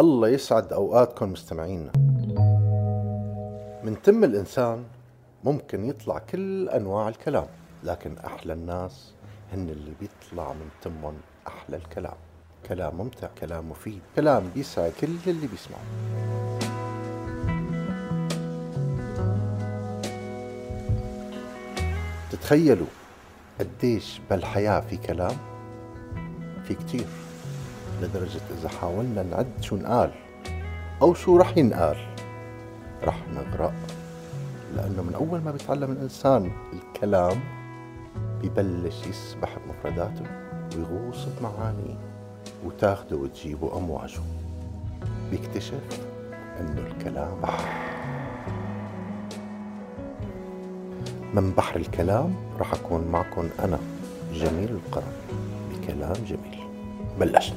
الله يسعد أوقاتكم مستمعينا. من تم الإنسان ممكن يطلع كل أنواع الكلام لكن أحلى الناس هن اللي بيطلع من تمهم أحلى الكلام. كلام ممتع كلام مفيد كلام بيسعى كل اللي بيسمعه. تتخيلوا قديش بالحياة في كلام؟ في كتير. لدرجة إذا حاولنا نعد شو نقال أو شو رح ينقال رح نغرق لأنه من أول ما بيتعلم الإنسان الكلام ببلش يسبح بمفرداته ويغوص بمعانيه وتاخده وتجيبه أمواجه. بيكتشف إنه الكلام بحر من بحر الكلام رح أكون معكم أنا جميل القرن بكلام جميل. بلشنا.